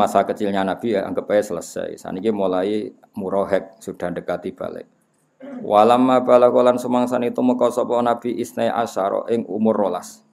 masa kecilnya Nabi ya anggap aja selesai. Saniki mulai murohek sudah dekati balik. Walamma balagolan semangsan itu sapa Nabi isnai asyara ing umur rolas.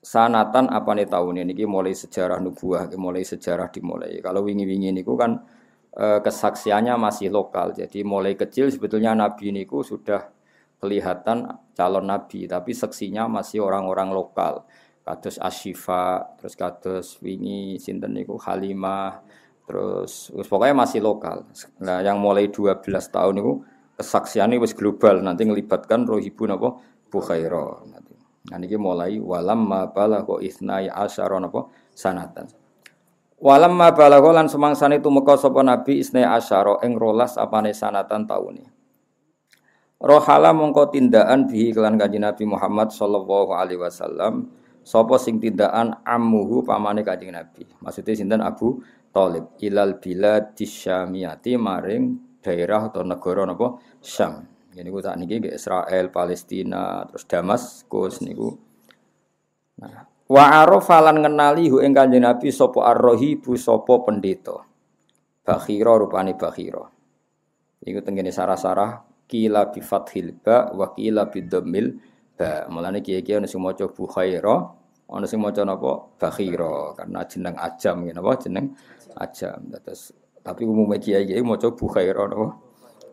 Sanatan apa nih tahun ini mulai sejarah nubuah, mulai sejarah dimulai. Kalau wingi-wingi niku kan e, kesaksiannya masih lokal. Jadi mulai kecil sebetulnya Nabi niku sudah kelihatan calon Nabi, tapi seksinya masih orang-orang lokal. Kados Ashifa, terus kados wingi sinten niku Halimah, terus pokoknya masih lokal. Nah, yang mulai 12 tahun niku kesaksiannya wis global nanti ngelibatkan rohibu napa Bukhaira nanti. Nah niki mulai walam ma balagha isnai asyara napa sanatan. Walam ma balagha lan semangsane tumeka sapa nabi isnai asyara ing rolas apane sanatan taune. Rohala mongko tindakan bihi kelan kanjeng Nabi Muhammad sallallahu alaihi wasallam sapa sing tindakan ammuhu pamane kanjeng Nabi. Maksudnya sinten Abu Thalib ilal bilad disyamiyati maring daerah atau negara napa Syam. Ini ku tak niki Israel, Palestina, terus Damaskus niku. Nah, wa arafa lan ngenali hu ing Kanjeng Nabi sapa ar-rahibu sapa pendeta. Bakhira rupane bakhira. Iku tengene sarah-sarah kila bi fathil ba wa kila bi dhammil ba. Mulane kiye-kiye ana sing maca Bukhaira, ana sing maca napa Bakhira karena jeneng ajam ngene apa jeneng ajam. Terus tapi umumnya kiai-kiai maca Bukhaira napa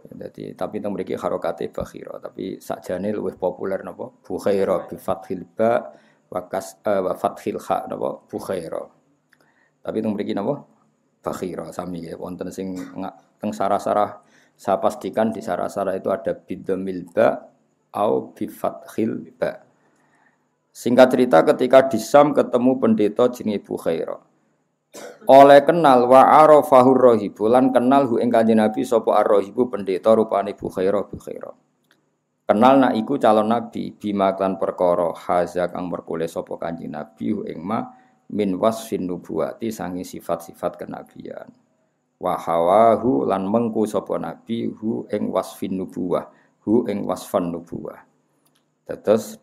jadi tapi teng mriki harokate bakhira, tapi sakjane luwih populer napa? Bukhaira bi fathil ba wa kas uh, wa fathil kha napa? Bukhaira. Tapi teng mriki napa? Bakhira sami ya wonten sing teng sarah-sarah saya pastikan di sarah-sarah itu ada bidamil ba au bi fathil ba. Singkat cerita ketika di Sam ketemu pendeta jenenge Bukhaira oleh kenal wa arafahu rahibu lan kenal hu ing kanjeng Nabi sapa ar-rahibu pendeta rupane Bukhaira Bukhaira. Kenal nak iku calon nabi bima klan perkara haza kang merkule sapa kanjeng Nabi hu ing ma min wasfin nubuwati sangi sifat-sifat kenabian. Wa hawahu lan mengku sapa nabi hu ing wasfin nubuwah, hu ing wasfan nubuwah. Terus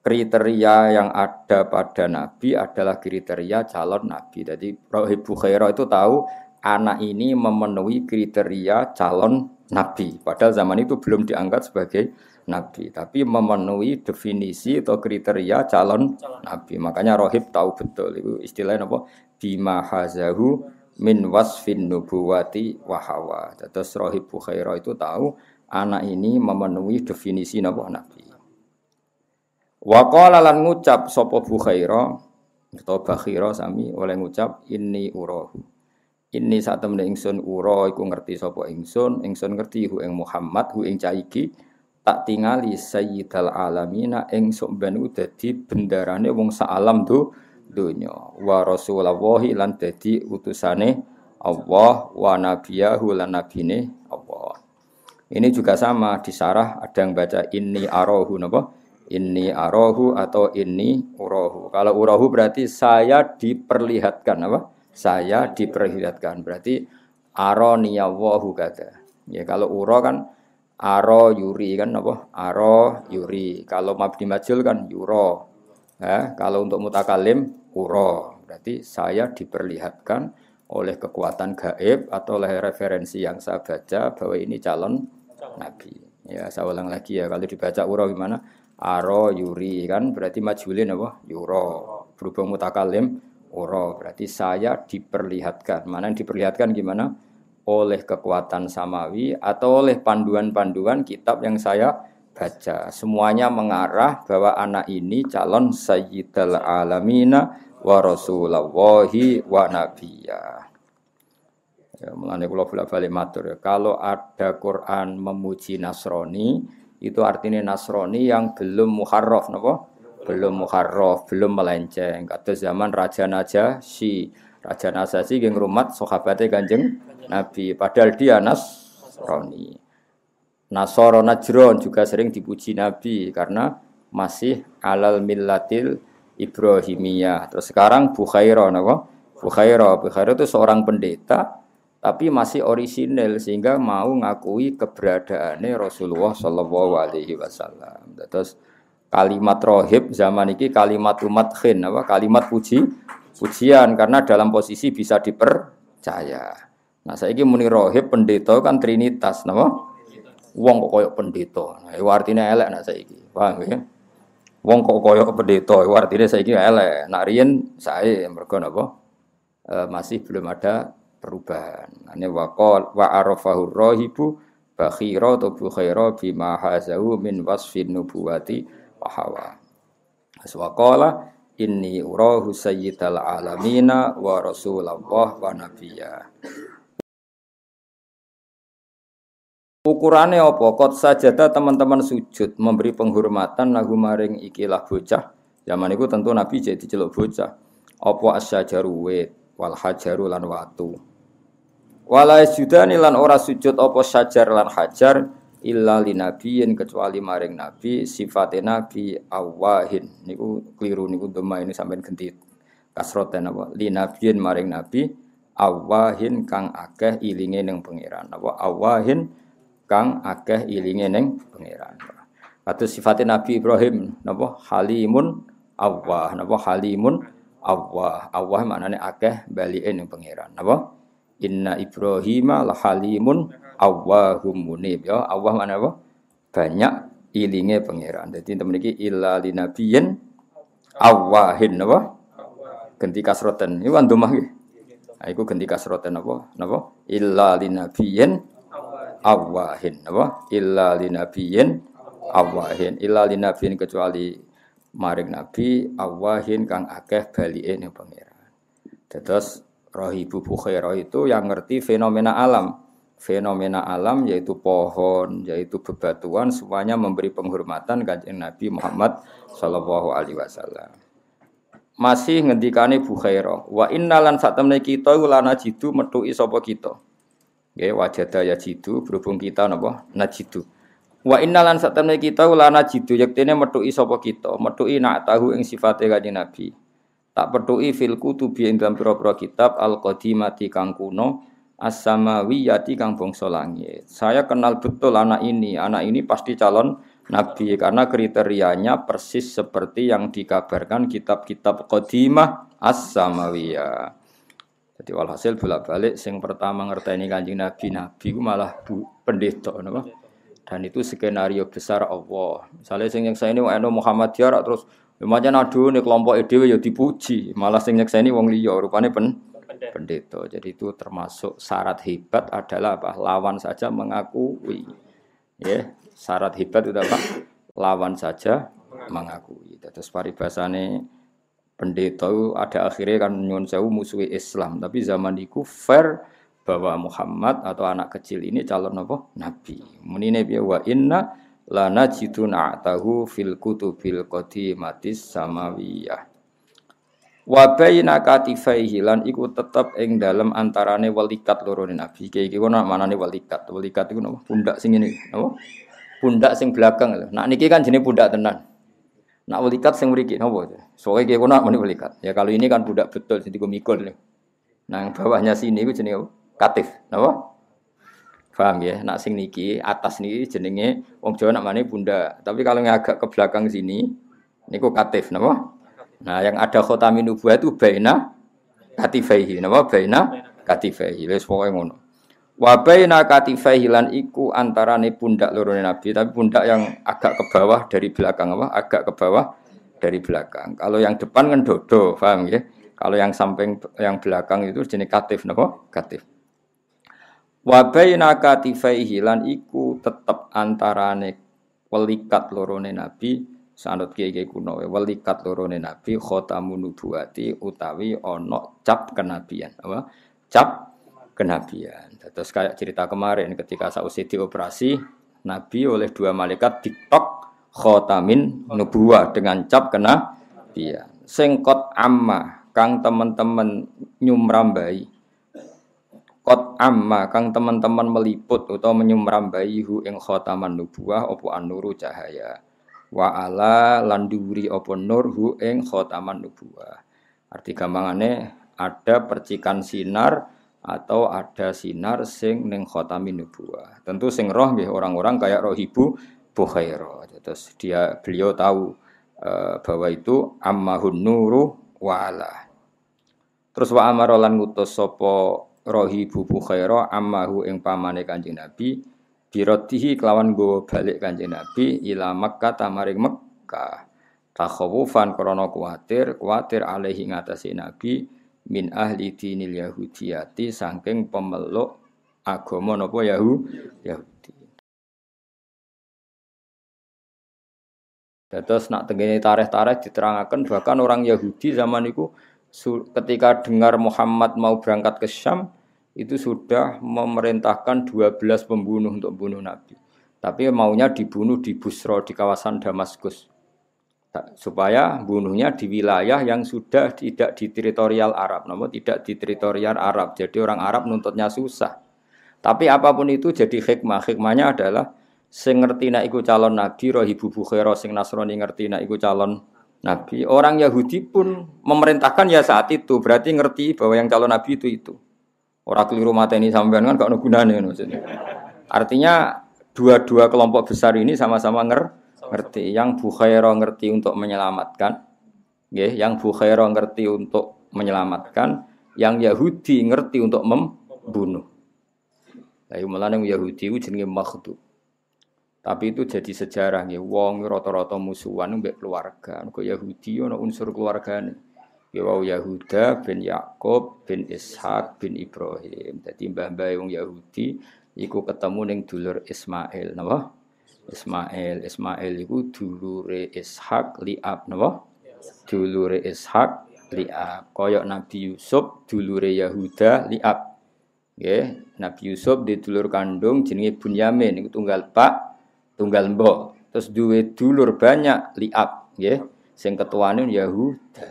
kriteria yang ada pada Nabi adalah kriteria calon Nabi. Jadi Rohib Bukhaira itu tahu anak ini memenuhi kriteria calon Nabi. Padahal zaman itu belum diangkat sebagai Nabi. Tapi memenuhi definisi atau kriteria calon, calon. Nabi. Makanya Rohib tahu betul. Itu istilahnya apa? Bima hazahu min wasfin nubuwati wahawa. Terus Rohib Bukhaira itu tahu anak ini memenuhi definisi Nabi. Wa qala lan ngucap sapa Bukhaira atau Bakhira sami oleh ngucap inni urahu. Inni sak temene ingsun ura iku ngerti sapa ingsun, ingsun ngerti hu ing Muhammad hu ing caiki tak tingali sayyidal alamina ing sok ben dadi bendarane wong sak alam tu dunya wa rasulullah lan dadi utusane Allah wa nabiyahu lan nabine Allah. Ini juga sama di sarah ada yang baca inni arahu napa? Ini arohu atau ini urohu. Kalau urohu berarti saya diperlihatkan apa? Saya diperlihatkan. Berarti aroniyawahu kata. Ya kalau uro kan aro yuri kan apa? Aro yuri. Kalau mabdi majul kan yuro. Ya, kalau untuk mutakalim uro. Berarti saya diperlihatkan oleh kekuatan gaib atau oleh referensi yang saya baca bahwa ini calon nabi. Ya, saya ulang lagi ya kalau dibaca uro gimana? Aro yuri kan? Berarti majulin apa? Yuro. Berhubung mutakalim uro. Berarti saya diperlihatkan. Mana yang diperlihatkan gimana? Oleh kekuatan samawi atau oleh panduan-panduan kitab yang saya baca. Semuanya mengarah bahwa anak ini calon sayyidal alamina wa rasulallahi wa nabiyya. Ya mulane kula bolak-balik matur. Ya kalau ada Quran memuji Nasrani itu artinya Nasrani yang belum muharraf napa? Belum muharraf, belum melenceng. Kata zaman Raja Naja si Raja Najasyi geng rumat sahabatnya Kanjeng Nabi padahal dia Nasrani. Nasoro Najron juga sering dipuji Nabi karena masih alal millatil Ibrahimiyah. Terus sekarang Bukhaira napa? Bukhaira itu seorang pendeta tapi masih orisinil sehingga mau ngakui keberadaannya Rasulullah Shallallahu Alaihi Wasallam. Terus kalimat rohib zaman ini kalimat umat khin apa kalimat puji ujian karena dalam posisi bisa dipercaya. Nah, saya ini muni rohib pendeta kan trinitas, nama? Wong kok koyok pendeta. Nah, itu artinya elek nak saiki. Paham ya? Wong kok koyok pendeta, itu artinya saiki elek. Nak saya mergo napa? E, masih belum ada perubahan. Ini waqal wa arafahu rahibu bakhira atau bukhaira bima hazahu min wasfin nubuwati wa hawa. Aswaqala inni urahu sayyidal alamina wa rasulullah wa nabiyya. Ukurannya apa? Kot sajada teman-teman sujud memberi penghormatan lagu maring ikilah bocah. Zaman itu tentu Nabi jadi celuk bocah. Apa asyajaru wet wal hajaru lan watu. Wala sujudani lan ora sujud apa sajar lan hajar illa li nabiyin kecuali maring nabi sifate nabi awahin. Niku keliru niku dema ini sampean genti kasroten apa li nabiyin maring nabi awahin kang akeh ilinge ning pangeran. Apa awahin kang akeh ilinge ning pangeran. Kados sifate Nabi Ibrahim napa? Halimun awah napa? Halimun awah awah maknane akeh balike ning pangeran. Napa Inna Ibrahim la halimun awahum munib. Ya Allah mana apa? Banyak ilinge pangeran. Jadi temen iki illa linabiyin awahin apa? Ganti kasroten. Ini wan domah iki. Nah, ganti kasroten apa? Napa? Illa linabiyin awahin apa? Illa linabiyin awahin illa linabiyin kecuali maring nabi awahin kang akeh balike ning pangeran. Terus Rohibu Bukhairah itu yang ngerti fenomena alam fenomena alam yaitu pohon, yaitu bebatuan semuanya memberi penghormatan kanjeng Nabi Muhammad Shallallahu Alaihi Wasallam. Masih ngendikane Bukhairah, wa innalan saat temen kita lana jidu metu sapa kita. Nggih wajada ya jidu berhubung kita napa najidu. Wa innalan saat temen kita lana jidu yektene metu sapa kita, metu nak tahu ing sifate kanjeng Nabi. Tak pedui fil kutubi ing dalam pira-pira kitab al qadimati kang kuno as-samawiyati kang bangsa langit. Saya kenal betul anak ini. Anak ini pasti calon nabi karena kriterianya persis seperti yang dikabarkan kitab-kitab qadimah as-samawiyah. Jadi walhasil bolak-balik sing pertama ngerteni Kanjeng Nabi, Nabi ku malah bu, pendeta napa? Dan itu skenario besar Allah. Misalnya sing yang saya ini Muhammad Muhammadiyah terus Lumayan aduh nih kelompok ide ya dipuji, malah sing nyekseni wong liya rupane pen pendeta. Jadi itu termasuk syarat hebat adalah apa? Lawan saja mengakui. Ya, syarat hebat itu apa? Lawan saja mengakui. Terus paribasane pendeta ada akhirnya kan nyun sewu musuhi Islam. Tapi zaman itu fair bahwa Muhammad atau anak kecil ini calon apa? Nabi. Menine biya wa inna lana jidun a'tahu fil kutubil qadimatis samawiyah. Wa baina katifaihi lan iku tetep ing dalem antarane walikat loro Nabi. Iki iki kono manane walikat. Walikat iku napa? Pundak sing ngene, napa? Pundak sing belakang lho. Nak niki kan jenenge pundak tenan. Nak walikat sing mriki napa? Soale iki kono muni walikat. Ya kalau ini kan pundak betul sing mikul. Nah, bawahnya sini iku jenenge katif, napa? Paham ya? Nak sing niki atas niki jenenge wong Jawa nak mane pundak. Tapi kalau yang agak ke belakang sini niku katif napa? Nah, yang ada khotamin nubuah itu baina katifaihi. Napa baina katifaihi. Wis pokoke ngono. Wa baina katifaihi lan iku antarane pundak loro Nabi, tapi pundak yang agak ke bawah dari belakang apa? Agak ke bawah dari belakang. Kalau yang depan kan dodo, paham ya? Kalau yang samping yang belakang itu jenis katif napa? Katif. Wa baina katifaihi lan iku tetep antarane welikat lorone Nabi sanut kiai kuno walikat lorone nabi khotamun nubuwati utawi ono cap kenabian apa? Cap kenabian. Terus kayak cerita kemarin ketika sausi dioperasi nabi oleh dua malaikat ditok khotamin nubuah dengan cap kenabian. Sengkot amma kang teman-teman nyumrambai kot amma kang teman-teman meliput atau menyumrambai hu ing khotaman nubuah opo anuru cahaya wa ala landuri apa nur hu ing khotaman nubuwah. Arti gampangane ada percikan sinar atau ada sinar sing ning khotamin nubuwah. Tentu sing roh nggih orang-orang kayak rohibu Bukhaira. Terus dia beliau tahu uh, bahwa itu ammahun nuru wa ala. Terus wa amara lan ngutus sapa Rahibu Bukhaira ammahu ing pamane Kanjeng Nabi biratihi kelawan gowo balik Kanjeng Nabi ila Makkah tamaring Mekkah. Takhawufan krana kuwatir, kuwatir alaihi ngatasi Nabi min ahli dinil yahudiyati saking pemeluk agama napa Yahu Yahudi. Terus nak tengene tarikh-tarikh diterangkan bahkan orang Yahudi zaman itu ketika dengar Muhammad mau berangkat ke Syam itu sudah memerintahkan 12 pembunuh untuk bunuh Nabi. Tapi maunya dibunuh di Busro di kawasan Damaskus. Supaya bunuhnya di wilayah yang sudah tidak di teritorial Arab, namun tidak di teritorial Arab. Jadi orang Arab nuntutnya susah. Tapi apa pun itu jadi hikmah. Hikmahnya adalah sing ngerti nak iku calon nabi roh ibu bukhara sing nasrani ngerti nak iku calon nabi orang Yahudi pun memerintahkan ya saat itu. Berarti ngerti bahwa yang calon nabi itu itu. Orang keliru mata ini sampean kan gak ada gunanya maksudnya artinya dua-dua kelompok besar ini sama-sama nger ngerti. Yang Bukhaira ngerti untuk menyelamatkan ya yang Bukhaira ngerti untuk menyelamatkan. Yang Yahudi ngerti untuk membunuh Ayo malah yang Yahudi jenenge makhdub tapi itu jadi sejarah nih. Wong rata-rata musuhan mbek keluarga. Kok Yahudi ono unsur keluargane. Ya wau Yahuda bin Yakub bin Ishak bin Ibrahim. Jadi mbah-mbah wong Yahudi iku ketemu ning dulur Ismail, napa? Ismail, Ismail iku dulure Ishak liab, napa? Dulure Ishak liab. Koyok Nabi Yusuf dulure Yahuda liab. Nggih, Nabi Yusuf di dulur kandung jenenge Bunyamin iku tunggal Pak tunggal mbok. Terus duwe dulur banyak liab nggih. Sing ketuane Yahuda.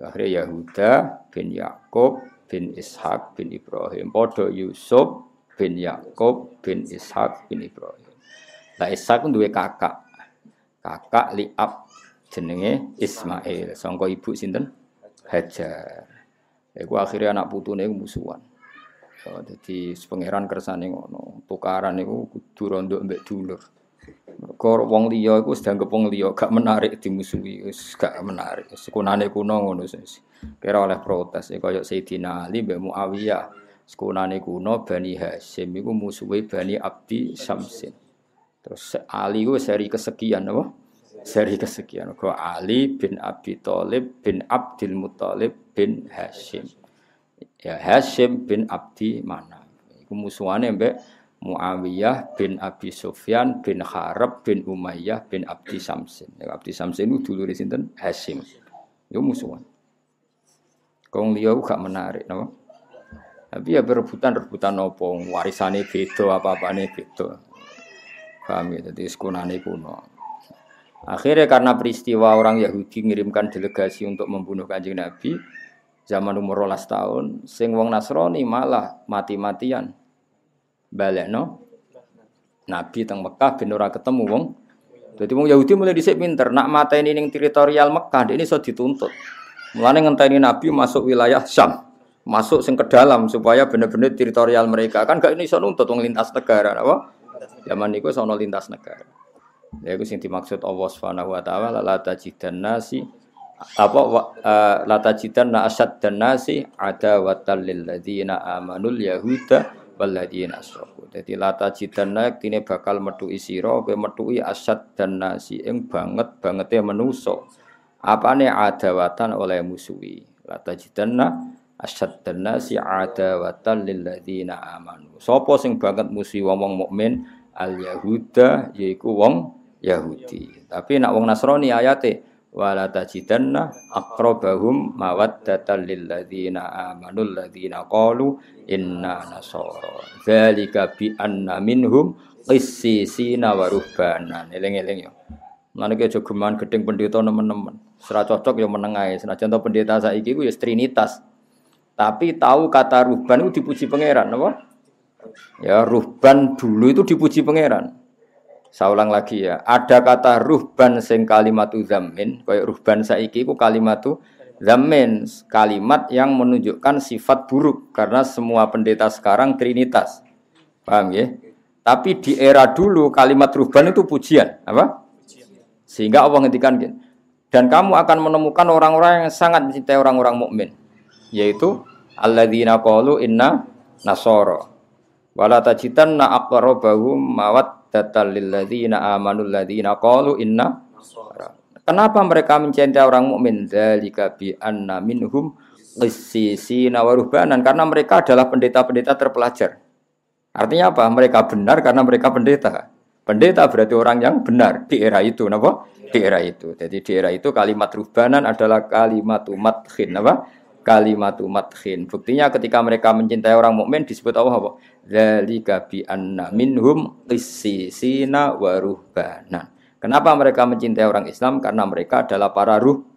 Akhirnya Yahuda bin Yakub bin Ishak bin Ibrahim. Padha Yusuf bin Yakub bin Ishak bin Ibrahim. Lah Ishak duwe kakak. Kakak liab jenenge Ismail. Sangka ibu sinten? Hajar. Iku akhirnya anak putune musuhan. Jadi pangeran kersane ngono. Tukaran niku kudu rondo mbek dulur. Mergo wong liya iku sedang kepung liya gak menarik dimusuhi, wis gak menarik. Sekunane kuno ngono sih. Kira oleh protes e kaya Sayyidina Ali mbek Muawiyah. Sekunane kuno Bani Hasyim iku musuhi Bani Abdi Samsin. Terus Ali ku seri kesekian apa? Seri kesekian. Kau Ali bin Abi Thalib bin Abdul Muthalib bin Hashim ya Hashim bin Abdi mana iku musuhane mbek Muawiyah bin Abi Sufyan bin Harab bin Umayyah bin Abdi Samsin. Ya, Abdi Samsin itu dulu sinten Hashim. Itu musuhan. Kong liya gak menarik, no? Tapi ya berebutan rebutan nopo warisane beda apa-apane beda. Paham ya? Jadi sekunane kuno. Akhirnya karena peristiwa orang Yahudi mengirimkan delegasi untuk membunuh kanjeng Nabi, zaman umur rolas tahun sing wong Nasrani malah mati-matian. No Nabi teng Mekah ben ora ketemu wong. Jadi wong Yahudi mulai dhisik pinter nak mata ini ning teritorial Mekah ini iso dituntut. Mulane ngenteni Nabi masuk wilayah Syam masuk sing ke dalam supaya bener-bener teritorial mereka. Kan gak ini iso nuntut wong lintas negara apa? Zaman niku sono lintas negara. Ya itu sing dimaksud Allah Subhanahu wa taala la tajidan nasi apa uh, lata jidan na asad dan nasi ada watal lil ladina amanul yahuda wal ladina asrafu. Jadi lata jidan na kini bakal metu isiro be metu asad dan nasi ing banget banget ya menuso. Apa nih ada watan oleh musuhi. Lata jidan na asad dan nasi ada watan lil ladina amanu. Sopo sing banget musuhi wong mukmin al yahuda yaiku wong Yahudi. Tapi nak wong Nasrani ayate wala tajidanna aqrabahum mawaddatan lil ladzina amanu ladzina qalu inna nasara dzalika bi anna minhum qissisina wa ruhbanan eling-eling yo Mana aja geman gedeng pendeta teman-teman. Serah cocok yang menengai. Senajan to pendeta saiki ku ya trinitas. Tapi tahu kata ruhban itu dipuji pangeran, apa? Ya ruhban dulu itu dipuji pangeran. Saya ulang lagi ya. Ada kata ruhban sing kalimatu zamin, kayak ruhban saiki ku kalimatu zamin, kalimat yang menunjukkan sifat buruk karena semua pendeta sekarang trinitas. Paham ya? Tapi di era dulu kalimat ruhban itu pujian, apa? Sehingga Allah ngendikan dan kamu akan menemukan orang-orang yang sangat mencintai orang-orang mukmin. yaitu alladzina qalu inna nasara wala tajidanna aqrabahum mawaddatal lil ladzina amanu inna Kenapa mereka mencintai orang mukmin? Dzalika bi anna minhum karena mereka adalah pendeta-pendeta terpelajar. Artinya apa? Mereka benar karena mereka pendeta. Pendeta berarti orang yang benar di era itu, napa? Di era itu. Jadi di era itu kalimat ruhbanan adalah kalimat mathin, apa? Kalimat mathin. Buktinya ketika mereka mencintai orang mukmin disebut Allah apa? Dzalika bi anna minhum qissisina wa ruhbanan. Kenapa mereka mencintai orang Islam? Karena mereka adalah para ruh